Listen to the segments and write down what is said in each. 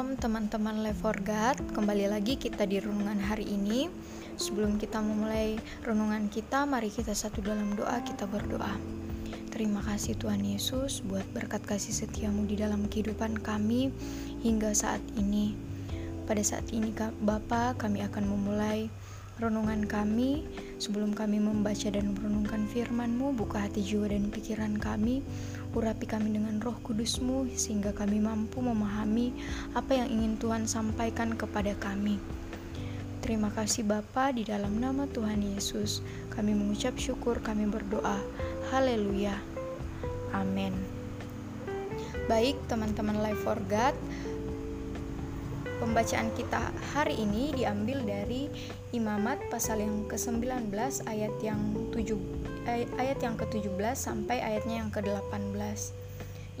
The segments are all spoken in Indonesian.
Shalom teman-teman Life for God Kembali lagi kita di renungan hari ini. Sebelum kita memulai renungan kita Mari kita satu dalam doa kita berdoa. Terima kasih Tuhan Yesus Buat berkat kasih setiamu di dalam kehidupan kami Hingga saat ini. Pada saat ini Bapak kami akan memulai renungan kami. Sebelum kami membaca dan merenungkan firman-Mu Buka hati jiwa dan pikiran kami Urapi kami dengan roh kudusmu sehingga kami mampu memahami apa yang ingin Tuhan sampaikan kepada kami. Terima kasih Bapa di dalam nama Tuhan Yesus. Kami mengucap syukur, kami berdoa. Haleluya. Amin. Baik teman-teman Life for God, Pembacaan kita hari ini diambil dari Imamat pasal yang ke-19 ayat yang 7 ayat yang ke-17 sampai ayatnya yang ke-18.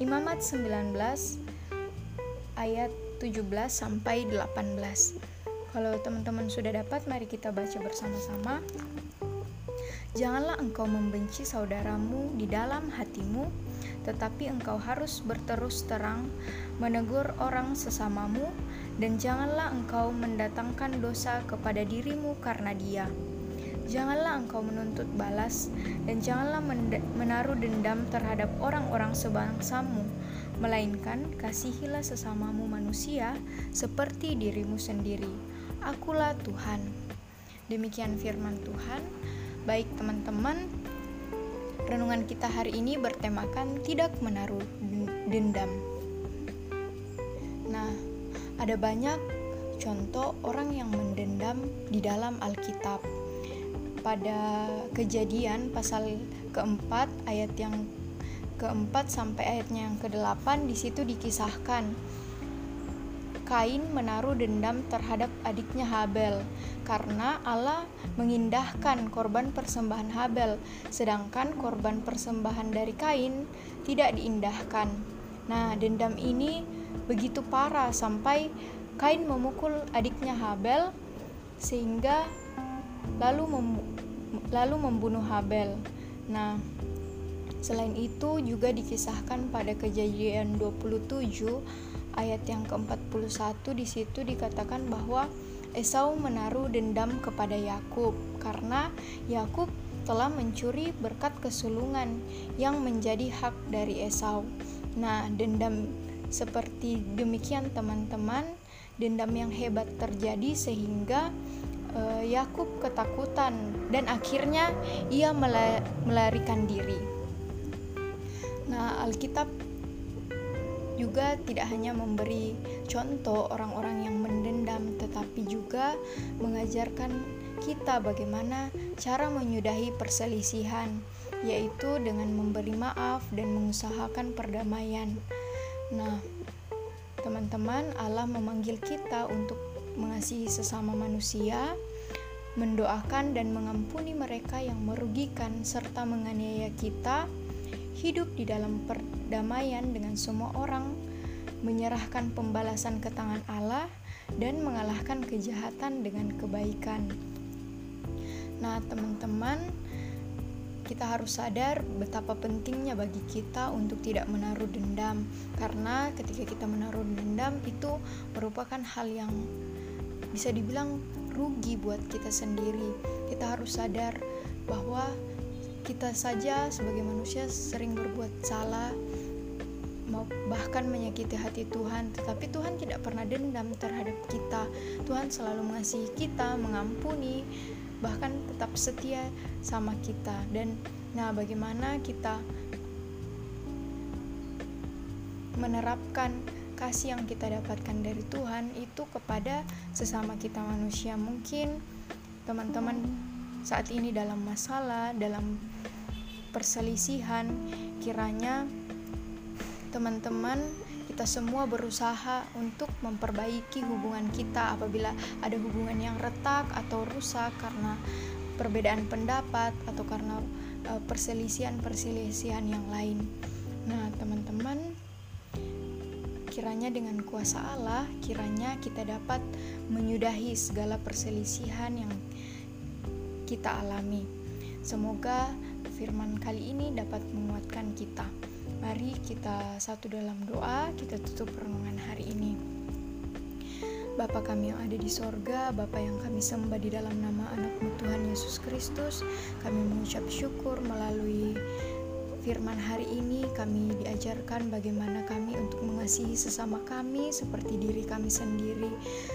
Imamat 19 ayat 17 sampai 18. Kalau teman-teman sudah dapat mari kita baca bersama-sama. Janganlah engkau membenci saudaramu di dalam hatimu, tetapi engkau harus berterus terang menegur orang sesamamu dan janganlah engkau mendatangkan dosa kepada dirimu karena dia. Janganlah engkau menuntut balas, dan janganlah menaruh dendam terhadap orang-orang sebangsamu, melainkan kasihilah sesamamu manusia seperti dirimu sendiri. Akulah Tuhan. Demikian firman Tuhan. Baik teman-teman, renungan kita hari ini bertemakan tidak menaruh dendam. Nah, ada banyak contoh orang yang mendendam di dalam Alkitab. Pada kejadian pasal keempat ayat yang keempat sampai ayatnya yang kedelapan di situ dikisahkan Kain menaruh dendam terhadap adiknya Habel karena Allah mengindahkan korban persembahan Habel sedangkan korban persembahan dari Kain tidak diindahkan. Nah, dendam ini begitu parah sampai Kain memukul adiknya Habel sehingga lalu mem lalu membunuh Habel. Nah, selain itu juga dikisahkan pada Kejadian 27 ayat yang ke-41 di situ dikatakan bahwa Esau menaruh dendam kepada Yakub karena Yakub telah mencuri berkat kesulungan yang menjadi hak dari Esau. Nah, dendam seperti demikian teman-teman, dendam yang hebat terjadi sehingga uh, Yakub ketakutan dan akhirnya ia melarikan diri. Nah, Alkitab juga tidak hanya memberi contoh orang-orang yang mendendam, tetapi juga mengajarkan kita bagaimana cara menyudahi perselisihan, yaitu dengan memberi maaf dan mengusahakan perdamaian. Nah, teman-teman, Allah memanggil kita untuk mengasihi sesama manusia, mendoakan dan mengampuni mereka yang merugikan serta menganiaya kita, hidup di dalam perdamaian dengan semua orang, menyerahkan pembalasan ke tangan Allah, dan mengalahkan kejahatan dengan kebaikan. Nah, teman-teman, kita harus sadar betapa pentingnya bagi kita untuk tidak menaruh dendam karena ketika kita menaruh dendam itu merupakan hal yang bisa dibilang rugi buat kita sendiri kita harus sadar bahwa kita saja sebagai manusia sering berbuat salah bahkan menyakiti hati Tuhan, tetapi Tuhan tidak pernah dendam terhadap kita. Tuhan selalu mengasihi kita, mengampuni, bahkan tetap setia sama kita dan nah bagaimana kita menerapkan kasih yang kita dapatkan dari Tuhan itu kepada sesama kita manusia mungkin teman-teman saat ini dalam masalah dalam perselisihan kiranya teman-teman kita semua berusaha untuk memperbaiki hubungan kita apabila ada hubungan yang retak atau rusak karena perbedaan pendapat atau karena uh, perselisihan-perselisihan yang lain. Nah, teman-teman, kiranya dengan kuasa Allah, kiranya kita dapat menyudahi segala perselisihan yang kita alami. Semoga firman kali ini dapat menguatkan kita. Mari kita satu dalam doa, kita tutup renungan hari ini. Bapa kami yang ada di sorga, Bapa yang kami sembah di dalam nama anakmu Tuhan Yesus Kristus, kami mengucap syukur melalui firman hari ini kami diajarkan bagaimana kami untuk mengasihi sesama kami seperti diri kami sendiri.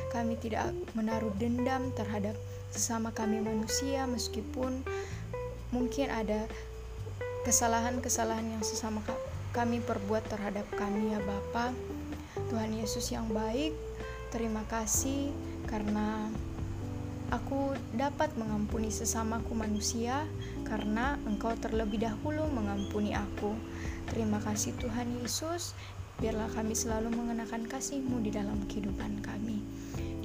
Kami tidak menaruh dendam terhadap sesama kami manusia meskipun mungkin ada kesalahan-kesalahan yang sesama kami perbuat terhadap kami ya Bapa. Tuhan Yesus yang baik, Terima kasih karena aku dapat mengampuni sesamaku manusia karena Engkau terlebih dahulu mengampuni aku. Terima kasih Tuhan Yesus, biarlah kami selalu mengenakan kasih-Mu di dalam kehidupan kami.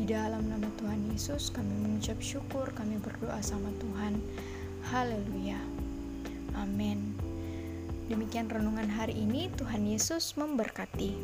Di dalam nama Tuhan Yesus kami mengucap syukur, kami berdoa sama Tuhan. Haleluya. Amin. Demikian renungan hari ini, Tuhan Yesus memberkati.